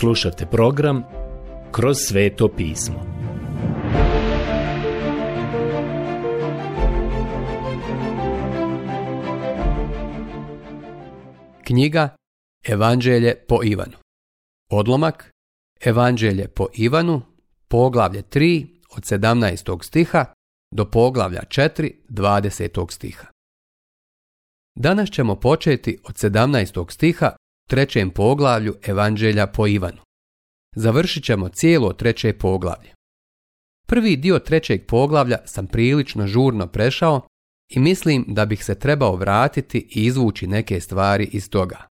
Slušate program Kroz sveto pismo. Knjiga Evanđelje po Ivanu. Odlomak Evanđelje po Ivanu, poglavlje 3 od 17. stiha do poglavlja 4 20. stiha. Danas ćemo početi od 17. stiha trećem poglavlju Evanđelja po Ivanu. Završit ćemo cijelo treće poglavlje. Prvi dio trećeg poglavlja sam prilično žurno prešao i mislim da bih se trebao vratiti i izvući neke stvari iz toga.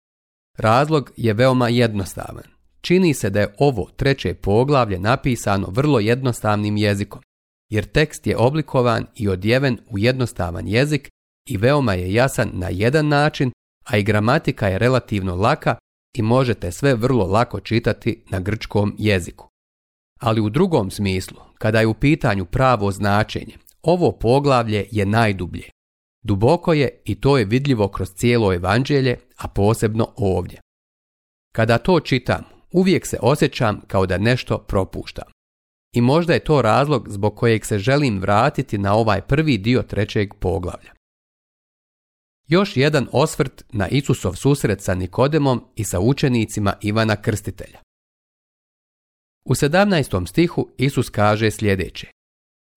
Razlog je veoma jednostavan. Čini se da je ovo treće poglavlje napisano vrlo jednostavnim jezikom, jer tekst je oblikovan i odjeven u jednostavan jezik i veoma je jasan na jedan način, a i gramatika je relativno laka i možete sve vrlo lako čitati na grčkom jeziku. Ali u drugom smislu, kada je u pitanju pravo značenje, ovo poglavlje je najdublje. Duboko je i to je vidljivo kroz cijelo evanđelje, a posebno ovdje. Kada to čitam, uvijek se osjećam kao da nešto propuštam. I možda je to razlog zbog kojeg se želim vratiti na ovaj prvi dio trećeg poglavlja. Još jedan osvrt na Isusov susret sa Nikodemom i sa učenicima Ivana Krstitelja. U 17. stihu Isus kaže sljedeće.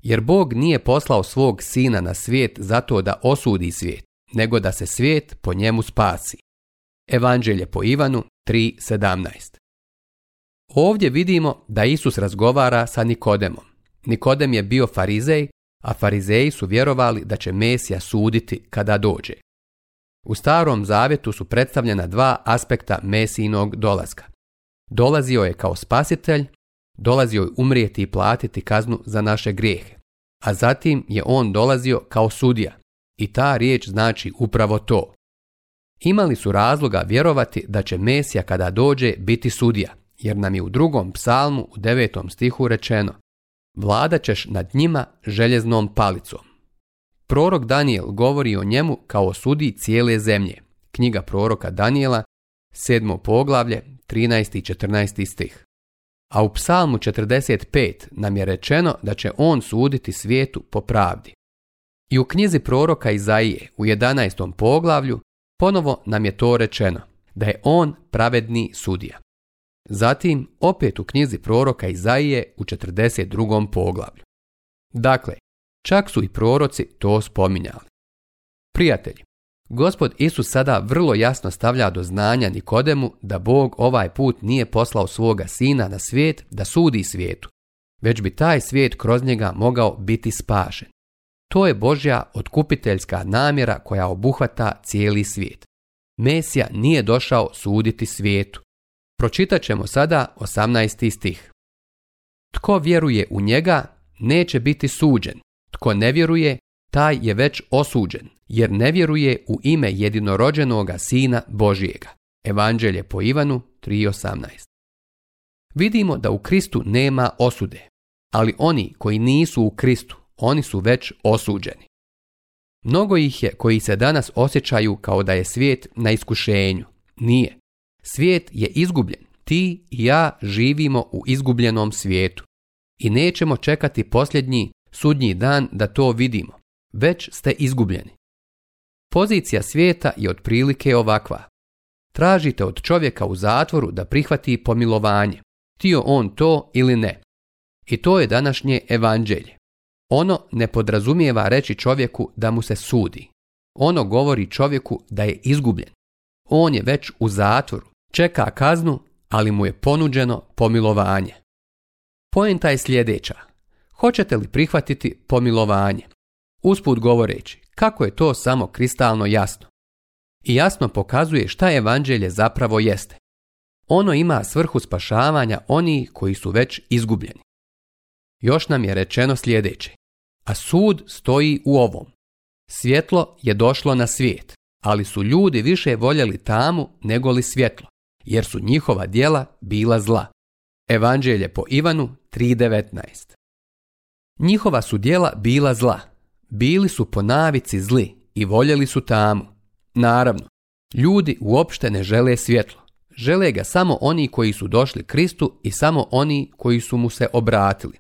Jer Bog nije poslao svog sina na svijet zato da osudi svijet, nego da se svijet po njemu spasi. Evanđelje po Ivanu 3.17 Ovdje vidimo da Isus razgovara sa Nikodemom. Nikodem je bio farizej, a farizeji su vjerovali da će Mesija suditi kada dođe. U starom zavjetu su predstavljena dva aspekta mesijinog dolaska. Dolazio je kao spasitelj, dolazio je umrijeti i platiti kaznu za naše grijehe, a zatim je on dolazio kao sudija i ta riječ znači upravo to. Imali su razloga vjerovati da će Mesija kada dođe biti sudija, jer nam je u drugom psalmu u devetom stihu rečeno Vlada ćeš nad njima željeznom palicom. Prorok Daniel govori o njemu kao o sudi cijele zemlje. Knjiga proroka Daniela, 7. poglavlje, 13. i 14. stih. A u psalmu 45 nam je rečeno da će on suditi svijetu po pravdi. I u knjizi proroka Izaije u 11. poglavlju ponovo nam je to rečeno, da je on pravedni sudija. Zatim opet u knjizi proroka Izaije u 42. poglavlju. Dakle, Čak su i proroci to spominjali. Prijatelji, gospod Isus sada vrlo jasno stavlja do znanja Nikodemu da Bog ovaj put nije poslao svoga sina na svijet da sudi svijetu, već bi taj svijet kroz njega mogao biti spašen. To je Božja otkupiteljska namjera koja obuhvata cijeli svijet. Mesija nije došao suditi svijetu. Pročitat ćemo sada 18. stih. Tko vjeruje u njega, neće biti suđen, tko ne vjeruje, taj je već osuđen, jer ne vjeruje u ime jedinorođenoga Sina Božijega. Evanđelje po Ivanu 3.18 Vidimo da u Kristu nema osude, ali oni koji nisu u Kristu, oni su već osuđeni. Mnogo ih je koji se danas osjećaju kao da je svijet na iskušenju. Nije. Svijet je izgubljen. Ti i ja živimo u izgubljenom svijetu. I nećemo čekati posljednji sudnji dan da to vidimo. Već ste izgubljeni. Pozicija svijeta je otprilike ovakva. Tražite od čovjeka u zatvoru da prihvati pomilovanje, Tio on to ili ne. I to je današnje evanđelje. Ono ne podrazumijeva reći čovjeku da mu se sudi. Ono govori čovjeku da je izgubljen. On je već u zatvoru, čeka kaznu, ali mu je ponuđeno pomilovanje. Poenta je sljedeća hoćete li prihvatiti pomilovanje, usput govoreći kako je to samo kristalno jasno. I jasno pokazuje šta evanđelje zapravo jeste. Ono ima svrhu spašavanja onih koji su već izgubljeni. Još nam je rečeno sljedeće. A sud stoji u ovom. Svjetlo je došlo na svijet, ali su ljudi više voljeli tamu nego li svjetlo, jer su njihova dijela bila zla. Evanđelje po Ivanu 3.19 Njihova su djela bila zla. Bili su po navici zli i voljeli su tamu. Naravno, ljudi uopšte ne žele svjetlo. Žele ga samo oni koji su došli Kristu i samo oni koji su mu se obratili.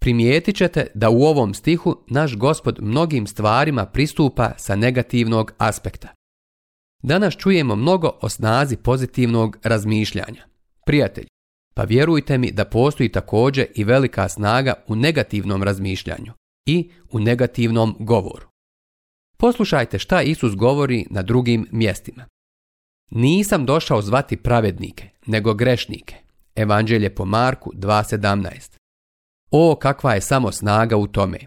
Primijetit ćete da u ovom stihu naš gospod mnogim stvarima pristupa sa negativnog aspekta. Danas čujemo mnogo o snazi pozitivnog razmišljanja. Prijatelji, pa vjerujte mi da postoji također i velika snaga u negativnom razmišljanju i u negativnom govoru. Poslušajte šta Isus govori na drugim mjestima. Nisam došao zvati pravednike, nego grešnike. Evanđelje po Marku 2.17 O, kakva je samo snaga u tome!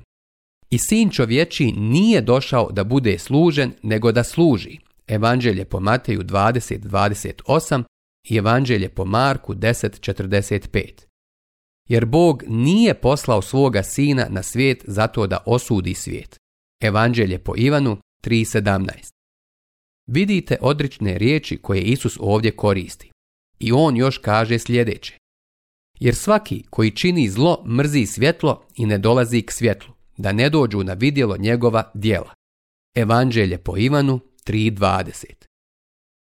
I sin čovječi nije došao da bude služen, nego da služi. Evanđelje po Mateju 20.28 i Evanđelje po Marku 10.45. Jer Bog nije poslao svoga sina na svijet zato da osudi svijet. Evanđelje po Ivanu 3.17. Vidite odrične riječi koje Isus ovdje koristi. I on još kaže sljedeće. Jer svaki koji čini zlo mrzi svjetlo i ne dolazi k svjetlu, da ne dođu na vidjelo njegova dijela. Evanđelje po Ivanu 3.20.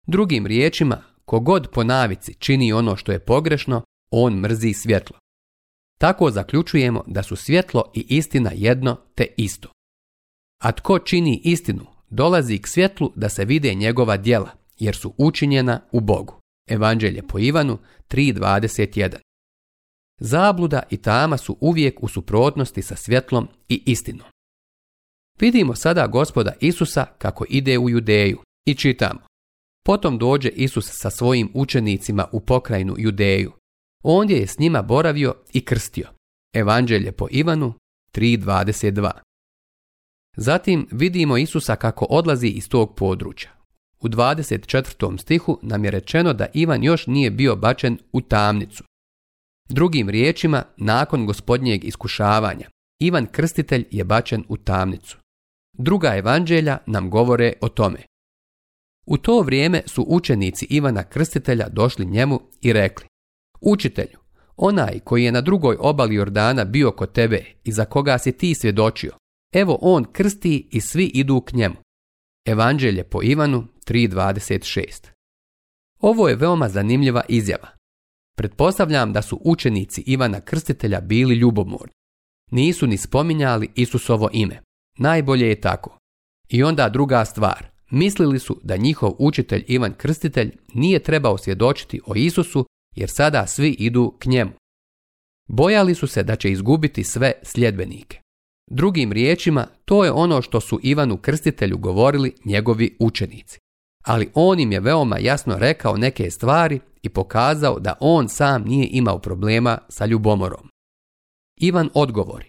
Drugim riječima, Kogod po navici čini ono što je pogrešno, on mrzi svjetlo. Tako zaključujemo da su svjetlo i istina jedno te isto. A tko čini istinu, dolazi k svjetlu da se vide njegova djela, jer su učinjena u Bogu. Evanđelje po Ivanu 3.21 Zabluda i tama su uvijek u suprotnosti sa svjetlom i istinom. Vidimo sada gospoda Isusa kako ide u Judeju i čitamo. Potom dođe Isus sa svojim učenicima u pokrajinu Judeju. Ondje je s njima boravio i krstio. Evanđelje po Ivanu 3.22 Zatim vidimo Isusa kako odlazi iz tog područja. U 24. stihu nam je rečeno da Ivan još nije bio bačen u tamnicu. Drugim riječima, nakon gospodnjeg iskušavanja, Ivan Krstitelj je bačen u tamnicu. Druga evanđelja nam govore o tome. U to vrijeme su učenici Ivana Krstitelja došli njemu i rekli Učitelju, onaj koji je na drugoj obali Jordana bio kod tebe i za koga si ti svjedočio, evo on krsti i svi idu k njemu. Evanđelje po Ivanu 3.26 Ovo je veoma zanimljiva izjava. Pretpostavljam da su učenici Ivana Krstitelja bili ljubomorni. Nisu ni spominjali Isusovo ime. Najbolje je tako. I onda druga stvar – Mislili su da njihov učitelj Ivan Krstitelj nije trebao svjedočiti o Isusu jer sada svi idu k njemu. Bojali su se da će izgubiti sve sljedbenike. Drugim riječima, to je ono što su Ivanu Krstitelju govorili njegovi učenici. Ali on im je veoma jasno rekao neke stvari i pokazao da on sam nije imao problema sa ljubomorom. Ivan odgovori.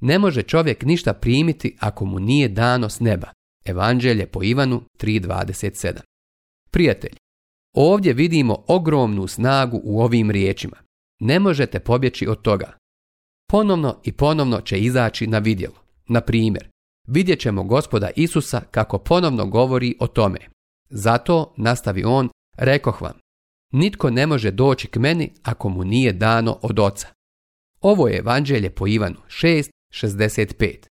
Ne može čovjek ništa primiti ako mu nije dano s neba. Evanđelje po Ivanu 3.27. Prijatelj, ovdje vidimo ogromnu snagu u ovim riječima. Ne možete pobjeći od toga. Ponovno i ponovno će izaći na vidjelo. Na primjer, vidjet ćemo gospoda Isusa kako ponovno govori o tome. Zato, nastavi on, rekoh vam, nitko ne može doći k meni ako mu nije dano od oca. Ovo je evanđelje po Ivanu 6.65.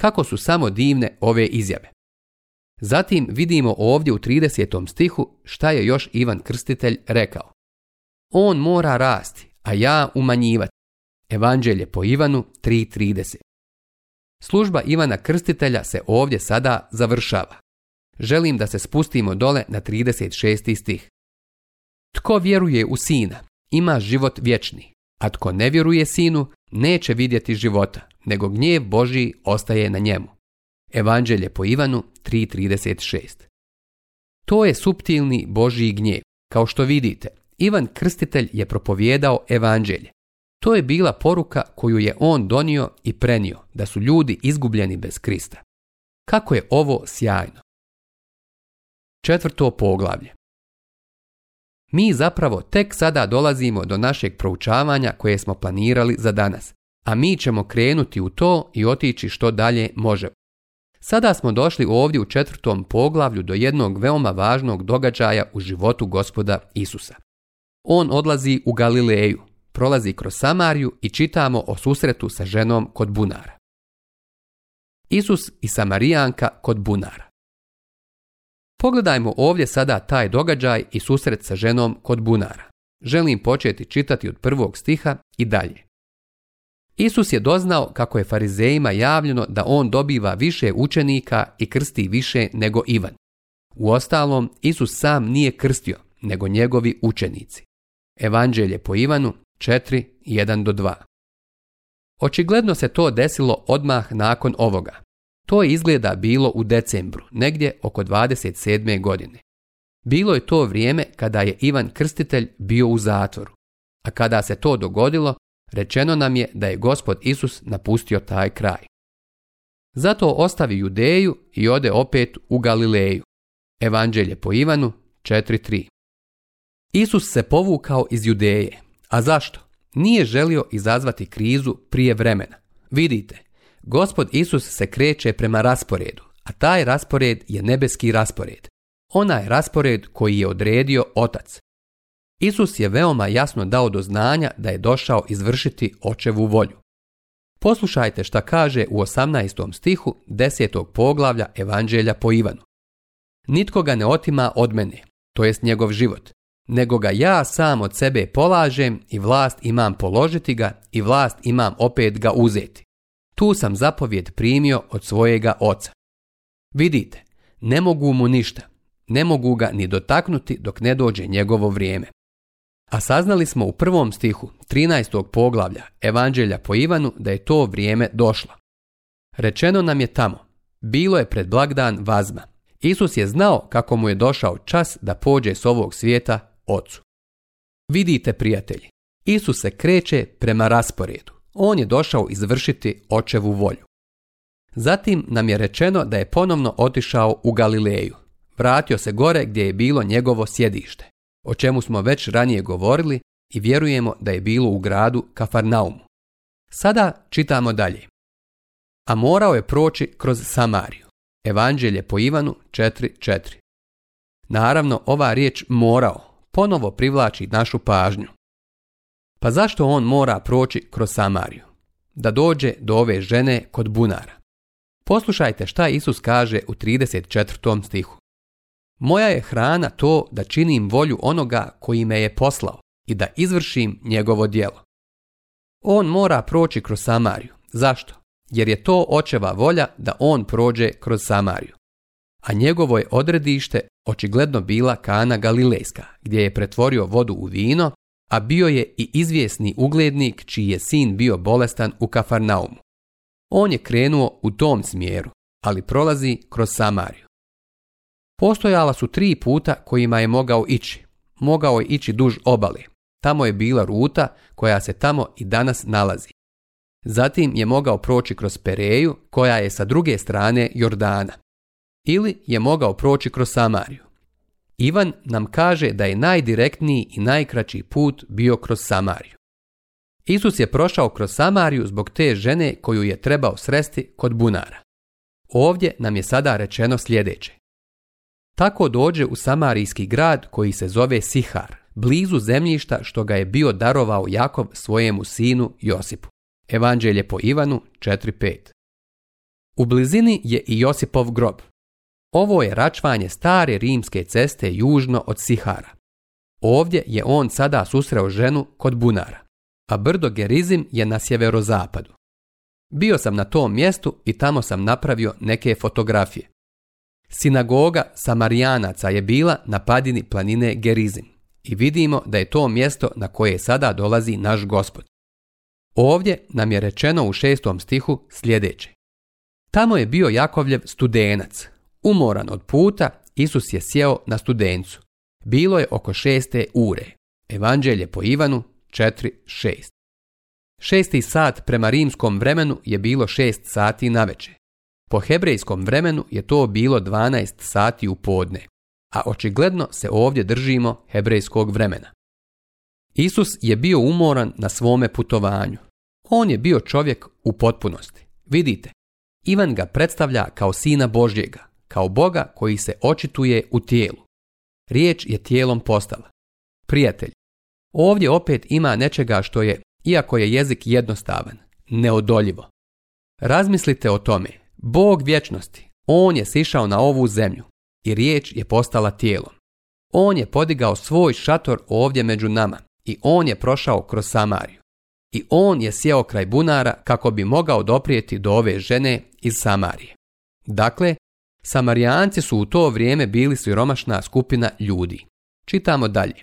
Kako su samo divne ove izjave. Zatim vidimo ovdje u 30. stihu šta je još Ivan Krstitelj rekao. On mora rasti, a ja umanjivati. Evanđelje po Ivanu 3.30 Služba Ivana Krstitelja se ovdje sada završava. Želim da se spustimo dole na 36. stih. Tko vjeruje u sina, ima život vječni, a tko ne vjeruje sinu, neće vidjeti života, nego gnjev Božji ostaje na njemu. Evanđelje po Ivanu 3.36 To je suptilni Božji gnjev. Kao što vidite, Ivan Krstitelj je propovjedao evanđelje. To je bila poruka koju je on donio i prenio, da su ljudi izgubljeni bez Krista. Kako je ovo sjajno! Četvrto poglavlje. Mi zapravo tek sada dolazimo do našeg proučavanja koje smo planirali za danas, a mi ćemo krenuti u to i otići što dalje možemo. Sada smo došli ovdje u četvrtom poglavlju do jednog veoma važnog događaja u životu gospoda Isusa. On odlazi u Galileju, prolazi kroz Samariju i čitamo o susretu sa ženom kod bunara. Isus i Samarijanka kod bunara. Pogledajmo ovdje sada taj događaj i susret sa ženom kod bunara. Želim početi čitati od prvog stiha i dalje. Isus je doznao kako je farizejima javljeno da on dobiva više učenika i krsti više nego Ivan. Uostalom, Isus sam nije krstio, nego njegovi učenici. Evanđelje po Ivanu 4.1-2 Očigledno se to desilo odmah nakon ovoga. To je izgleda bilo u decembru, negdje oko 27. godine. Bilo je to vrijeme kada je Ivan Krstitelj bio u zatvoru, a kada se to dogodilo, rečeno nam je da je gospod Isus napustio taj kraj. Zato ostavi Judeju i ode opet u Galileju. Evanđelje po Ivanu 4.3 Isus se povukao iz Judeje. A zašto? Nije želio izazvati krizu prije vremena. Vidite, Gospod Isus se kreće prema rasporedu, a taj raspored je nebeski raspored. Onaj raspored koji je odredio Otac. Isus je veoma jasno dao do znanja da je došao izvršiti očevu volju. Poslušajte šta kaže u 18. stihu 10. poglavlja Evanđelja po Ivanu. Nitko ga ne otima od mene, to jest njegov život, nego ga ja sam od sebe polažem i vlast imam položiti ga i vlast imam opet ga uzeti tu sam zapovjed primio od svojega oca. Vidite, ne mogu mu ništa, ne mogu ga ni dotaknuti dok ne dođe njegovo vrijeme. A saznali smo u prvom stihu 13. poglavlja Evanđelja po Ivanu da je to vrijeme došlo. Rečeno nam je tamo, bilo je pred blagdan vazma. Isus je znao kako mu je došao čas da pođe s ovog svijeta ocu. Vidite, prijatelji, Isus se kreće prema rasporedu. On je došao izvršiti očevu volju. Zatim nam je rečeno da je ponovno otišao u Galileju. Vratio se gore gdje je bilo njegovo sjedište, o čemu smo već ranije govorili i vjerujemo da je bilo u gradu Kafarnaumu. Sada čitamo dalje. A morao je proći kroz Samariju. Evanđelje po Ivanu 4.4. Naravno, ova riječ morao ponovo privlači našu pažnju. Pa zašto on mora proći kroz Samariju? Da dođe do ove žene kod bunara. Poslušajte šta Isus kaže u 34. stihu. Moja je hrana to da činim volju onoga koji me je poslao i da izvršim njegovo djelo. On mora proći kroz Samariju. Zašto? Jer je to očeva volja da on prođe kroz Samariju. A njegovo je odredište očigledno bila Kana Galilejska, gdje je pretvorio vodu u vino a bio je i izvjesni uglednik čiji je sin bio bolestan u Kafarnaumu. On je krenuo u tom smjeru, ali prolazi kroz Samariju. Postojala su tri puta kojima je mogao ići. Mogao je ići duž obale. Tamo je bila ruta koja se tamo i danas nalazi. Zatim je mogao proći kroz Pereju koja je sa druge strane Jordana. Ili je mogao proći kroz Samariju. Ivan nam kaže da je najdirektniji i najkraći put bio kroz Samariju. Isus je prošao kroz Samariju zbog te žene koju je trebao sresti kod bunara. Ovdje nam je sada rečeno sljedeće. Tako dođe u samarijski grad koji se zove Sihar, blizu zemljišta što ga je bio darovao Jakov svojemu sinu Josipu. Evanđelje po Ivanu 4.5 U blizini je i Josipov grob, ovo je račvanje stare rimske ceste južno od Sihara. Ovdje je on sada susreo ženu kod bunara, a brdo Gerizim je na sjeverozapadu. Bio sam na tom mjestu i tamo sam napravio neke fotografije. Sinagoga Samarijanaca je bila na padini planine Gerizim i vidimo da je to mjesto na koje sada dolazi naš gospod. Ovdje nam je rečeno u šestom stihu sljedeće. Tamo je bio Jakovljev studenac, Umoran od puta, Isus je sjeo na studencu. Bilo je oko šeste ure. Evanđelje po Ivanu 4.6. Šesti sat prema rimskom vremenu je bilo šest sati na Po hebrejskom vremenu je to bilo 12 sati u podne, a očigledno se ovdje držimo hebrejskog vremena. Isus je bio umoran na svome putovanju. On je bio čovjek u potpunosti. Vidite, Ivan ga predstavlja kao sina Božjega, kao Boga koji se očituje u tijelu. Riječ je tijelom postala. Prijatelj, ovdje opet ima nečega što je, iako je jezik jednostavan, neodoljivo. Razmislite o tome. Bog vječnosti, On je sišao na ovu zemlju i riječ je postala tijelom. On je podigao svoj šator ovdje među nama i On je prošao kroz Samariju. I On je sjeo kraj bunara kako bi mogao doprijeti do ove žene iz Samarije. Dakle, Samarijanci su u to vrijeme bili siromašna skupina ljudi. Čitamo dalje.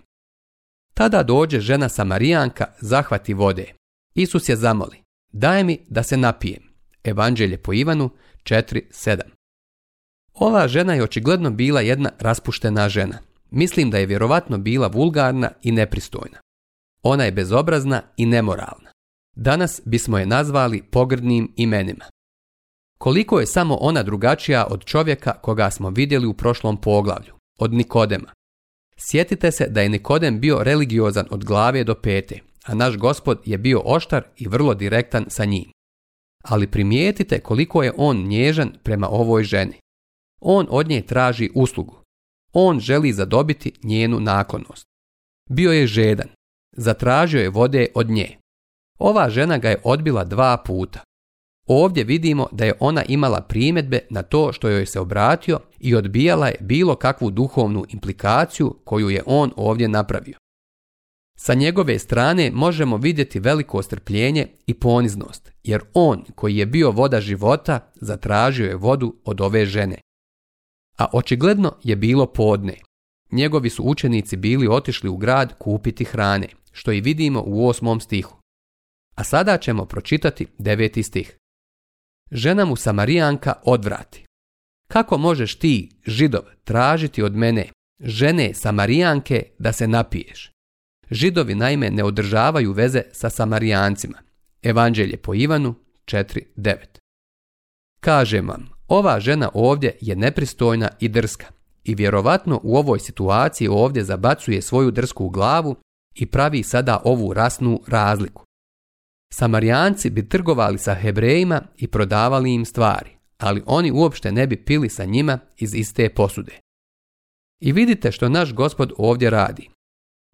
Tada dođe žena Samarijanka, zahvati vode. Isus je zamoli, daj mi da se napijem. Evanđelje po Ivanu 4.7 Ova žena je očigledno bila jedna raspuštena žena. Mislim da je vjerovatno bila vulgarna i nepristojna. Ona je bezobrazna i nemoralna. Danas bismo je nazvali pogrdnim imenima. Koliko je samo ona drugačija od čovjeka koga smo vidjeli u prošlom poglavlju, od Nikodema. Sjetite se da je Nikodem bio religiozan od glave do pete, a naš gospod je bio oštar i vrlo direktan sa njim. Ali primijetite koliko je on nježan prema ovoj ženi. On od nje traži uslugu. On želi zadobiti njenu naklonost. Bio je žedan. Zatražio je vode od nje. Ova žena ga je odbila dva puta, Ovdje vidimo da je ona imala primjedbe na to što joj se obratio i odbijala je bilo kakvu duhovnu implikaciju koju je on ovdje napravio. Sa njegove strane možemo vidjeti veliko strpljenje i poniznost, jer on koji je bio voda života zatražio je vodu od ove žene. A očigledno je bilo podne. Njegovi su učenici bili otišli u grad kupiti hrane, što i vidimo u osmom stihu. A sada ćemo pročitati deveti stih žena mu Samarijanka odvrati. Kako možeš ti, židov, tražiti od mene, žene Samarijanke, da se napiješ? Židovi naime ne održavaju veze sa Samarijancima. Evanđelje po Ivanu 4.9 Kažem vam, ova žena ovdje je nepristojna i drska i vjerovatno u ovoj situaciji ovdje zabacuje svoju drsku glavu i pravi sada ovu rasnu razliku. Samarijanci bi trgovali sa Hebrejima i prodavali im stvari, ali oni uopšte ne bi pili sa njima iz iste posude. I vidite što naš gospod ovdje radi.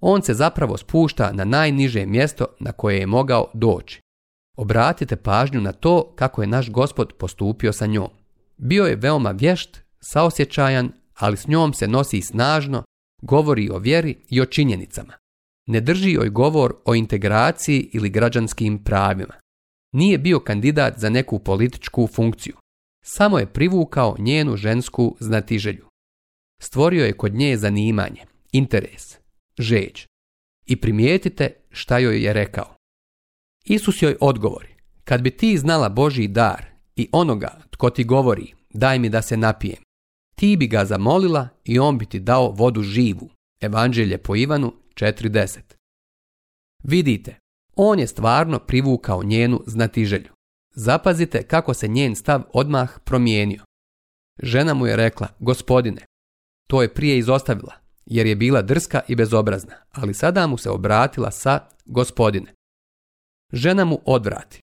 On se zapravo spušta na najniže mjesto na koje je mogao doći. Obratite pažnju na to kako je naš gospod postupio sa njom. Bio je veoma vješt, saosjećajan, ali s njom se nosi snažno, govori o vjeri i o činjenicama. Ne drži joj govor o integraciji ili građanskim pravima. Nije bio kandidat za neku političku funkciju. Samo je privukao njenu žensku znatiželju. Stvorio je kod nje zanimanje, interes, žeđ. I primijetite šta joj je rekao. Isus joj odgovori, kad bi ti znala Božji dar i onoga tko ti govori, daj mi da se napijem, ti bi ga zamolila i on bi ti dao vodu živu. Evanđelje po Ivanu, 4.10. Vidite, on je stvarno privukao njenu znatiželju. Zapazite kako se njen stav odmah promijenio. Žena mu je rekla, gospodine, to je prije izostavila, jer je bila drska i bezobrazna, ali sada mu se obratila sa gospodine. Žena mu odvrati.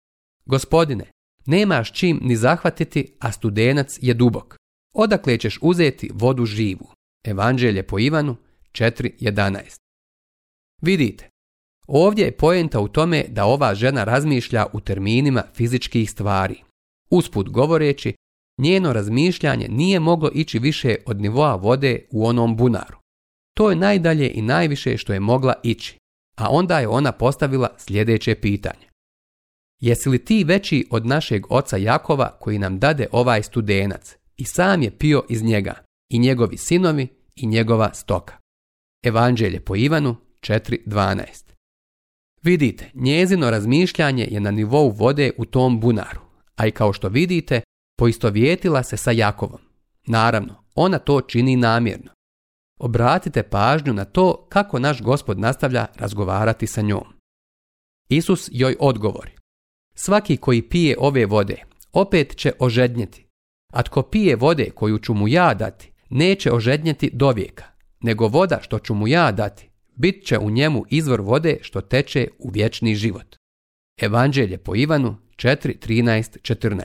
Gospodine, nemaš čim ni zahvatiti, a studenac je dubok. Odakle ćeš uzeti vodu živu? Evanđelje po Ivanu Vidite, ovdje je poenta u tome da ova žena razmišlja u terminima fizičkih stvari. Usput govoreći, njeno razmišljanje nije moglo ići više od nivoa vode u onom bunaru. To je najdalje i najviše što je mogla ići, a onda je ona postavila sljedeće pitanje. Jesi li ti veći od našeg oca Jakova koji nam dade ovaj studenac i sam je pio iz njega i njegovi sinovi i njegova stoka? Evanđelje po Ivanu, 4.12. Vidite, njezino razmišljanje je na nivou vode u tom bunaru, a i kao što vidite, poistovjetila se sa Jakovom. Naravno, ona to čini namjerno. Obratite pažnju na to kako naš gospod nastavlja razgovarati sa njom. Isus joj odgovori. Svaki koji pije ove vode, opet će ožednjeti. A tko pije vode koju ću mu ja dati, neće ožednjeti do vijeka, nego voda što ću mu ja dati, bit će u njemu izvor vode što teče u vječni život. Evanđelje po Ivanu 4.13.14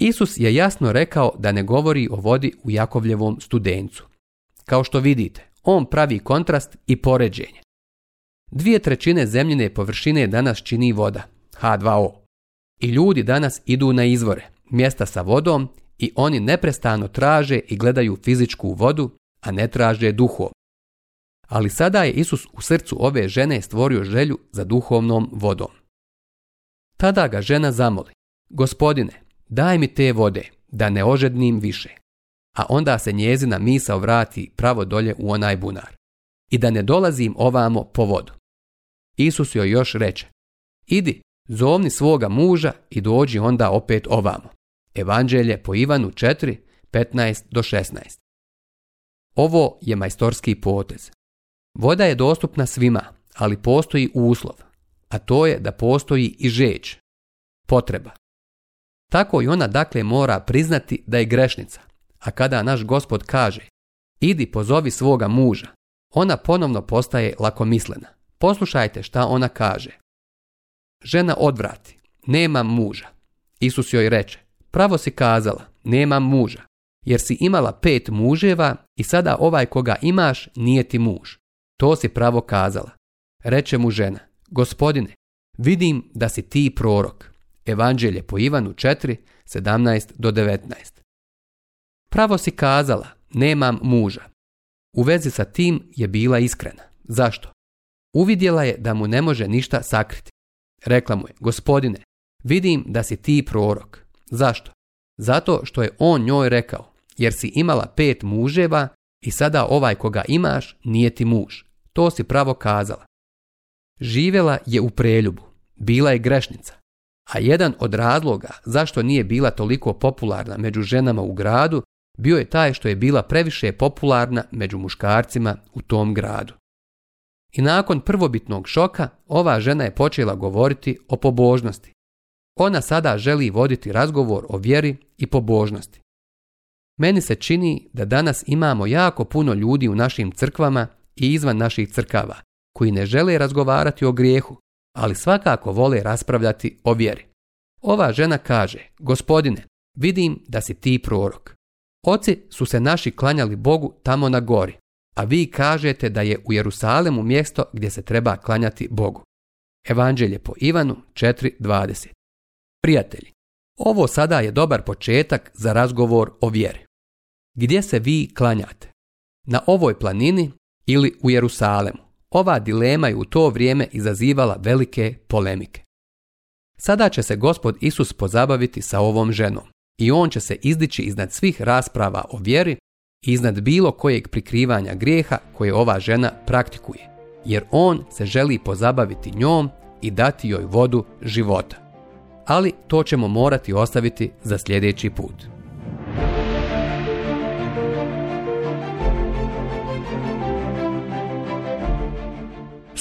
Isus je jasno rekao da ne govori o vodi u Jakovljevom studencu. Kao što vidite, on pravi kontrast i poređenje. Dvije trećine zemljine površine danas čini voda, H2O. I ljudi danas idu na izvore, mjesta sa vodom i oni neprestano traže i gledaju fizičku vodu, a ne traže duho ali sada je Isus u srcu ove žene stvorio želju za duhovnom vodom. Tada ga žena zamoli, gospodine, daj mi te vode, da ne ožednim više. A onda se njezina misa vrati pravo dolje u onaj bunar. I da ne dolazim ovamo po vodu. Isus joj još reče, idi, zovni svoga muža i dođi onda opet ovamo. Evanđelje po Ivanu 4, 15 do 16. Ovo je majstorski potez Voda je dostupna svima, ali postoji uslov, a to je da postoji i žeć, potreba. Tako i ona dakle mora priznati da je grešnica, a kada naš gospod kaže idi pozovi svoga muža, ona ponovno postaje lakomislena. Poslušajte šta ona kaže. Žena odvrati, nema muža. Isus joj reče, pravo si kazala, nema muža, jer si imala pet muževa i sada ovaj koga imaš nije ti muž. To si pravo kazala. Reče mu žena, gospodine, vidim da si ti prorok. Evanđelje po Ivanu 4, 17 do 19. Pravo si kazala, nemam muža. U vezi sa tim je bila iskrena. Zašto? Uvidjela je da mu ne može ništa sakriti. Rekla mu je, gospodine, vidim da si ti prorok. Zašto? Zato što je on njoj rekao, jer si imala pet muževa i sada ovaj koga imaš nije ti muž to si pravo kazala. Živela je u preljubu, bila je grešnica, a jedan od razloga zašto nije bila toliko popularna među ženama u gradu bio je taj što je bila previše popularna među muškarcima u tom gradu. I nakon prvobitnog šoka ova žena je počela govoriti o pobožnosti. Ona sada želi voditi razgovor o vjeri i pobožnosti. Meni se čini da danas imamo jako puno ljudi u našim crkvama i izvan naših crkava, koji ne žele razgovarati o grijehu, ali svakako vole raspravljati o vjeri. Ova žena kaže, gospodine, vidim da si ti prorok. Oci su se naši klanjali Bogu tamo na gori, a vi kažete da je u Jerusalemu mjesto gdje se treba klanjati Bogu. Evanđelje po Ivanu 4.20 Prijatelji, ovo sada je dobar početak za razgovor o vjeri. Gdje se vi klanjate? Na ovoj planini ili u Jerusalemu. Ova dilema je u to vrijeme izazivala velike polemike. Sada će se gospod Isus pozabaviti sa ovom ženom i on će se izdići iznad svih rasprava o vjeri i iznad bilo kojeg prikrivanja grijeha koje ova žena praktikuje, jer on se želi pozabaviti njom i dati joj vodu života. Ali to ćemo morati ostaviti za sljedeći put.